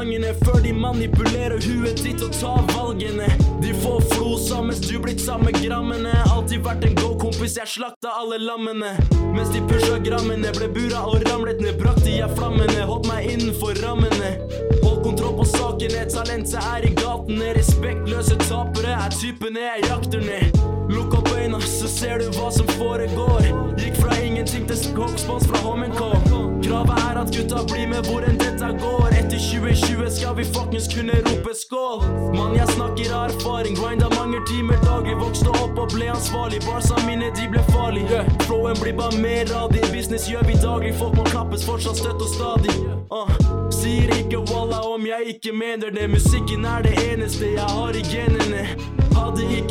gangene før de manipulerer huet ditt og tar valgene. De får flosa mens du blitt samme grammene. Alltid vært en god kompis, jeg slakta alle lammene. Mens de pusha grammene, ble bura og ramlet ned, brakte jeg flammene. Holdt meg innenfor rammene. Hold kontroll på sakene, talentet er i gatene. Respektløse tapere er typene jeg jakter ned. Lukk opp øynene, så ser du hva som foregår. Gikk fra ingenting til skogspons fra Hommencall. Kravet er at gutta blir med hvor enn dette går. Etter 2020 skal vi fuckings kunne rope skål. Mann, jeg snakker av erfaring. Grinda mange timer daglig. Vokste opp og ble ansvarlig. Barsa mine, de ble farlige. Flowen blir bare mer av din business gjør vi daglig. Folk må klappes fortsatt støtt og stadig. Uh. Sier ikke walla om jeg ikke mener det. Musikken er det eneste jeg har i genene. Hadde ikke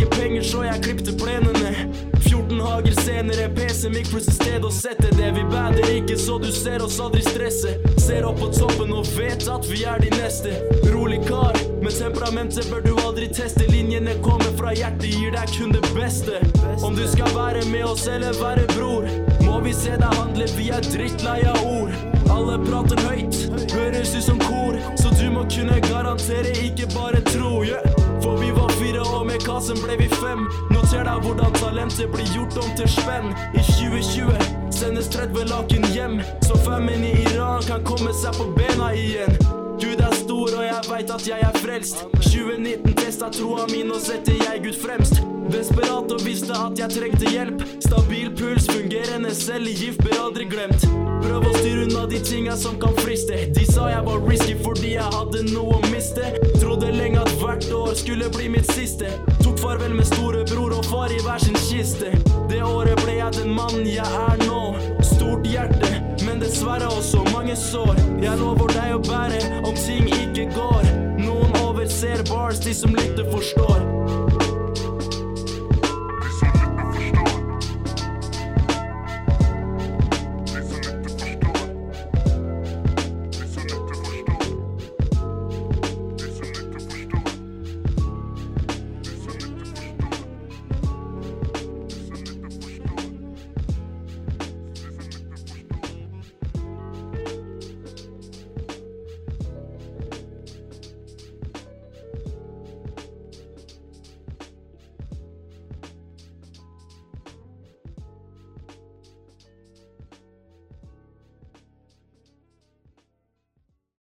hager en PC, mikros i sted å sette det. Vi bader ikke, så du ser oss aldri stresse. Ser opp på toppen og vet at vi er de neste. Rolig kar, med temperamentet bør du aldri teste. Linjene kommer fra hjertet, gir deg kun det beste. Om du skal være med oss eller være bror, må vi se deg handle, vi er drittlei av ord. Alle prater høyt, høres ut som kor, så du må kunne garantere, ikke bare tro. Yeah. For vi var fire, og med kassen ble vi fem. Hvordan talentet blir gjort om til spenn. I 2020 sendes 30 laken hjem, så femmen i Iran kan komme seg på bena igjen. Gud er stor, og jeg veit at jeg er frelst. 2019 testa troa min, og setter jeg Gud fremst. Desperat og visste at jeg trengte hjelp. Stabil puls, fungerende cellegift, ble aldri glemt. Prøv å styre unna de tinga som kan friste. De sa jeg var risky fordi jeg hadde noe å miste. Trodde lenge at hvert år skulle bli mitt siste. Tok farvel med storebror og far i hver sin kiste. Det året ble jeg den mannen jeg er nå. Stort hjerte, dessverre også mange sår. Jeg lover deg å bære om ting ikke går. Noen overser bars, de som lytter forstår.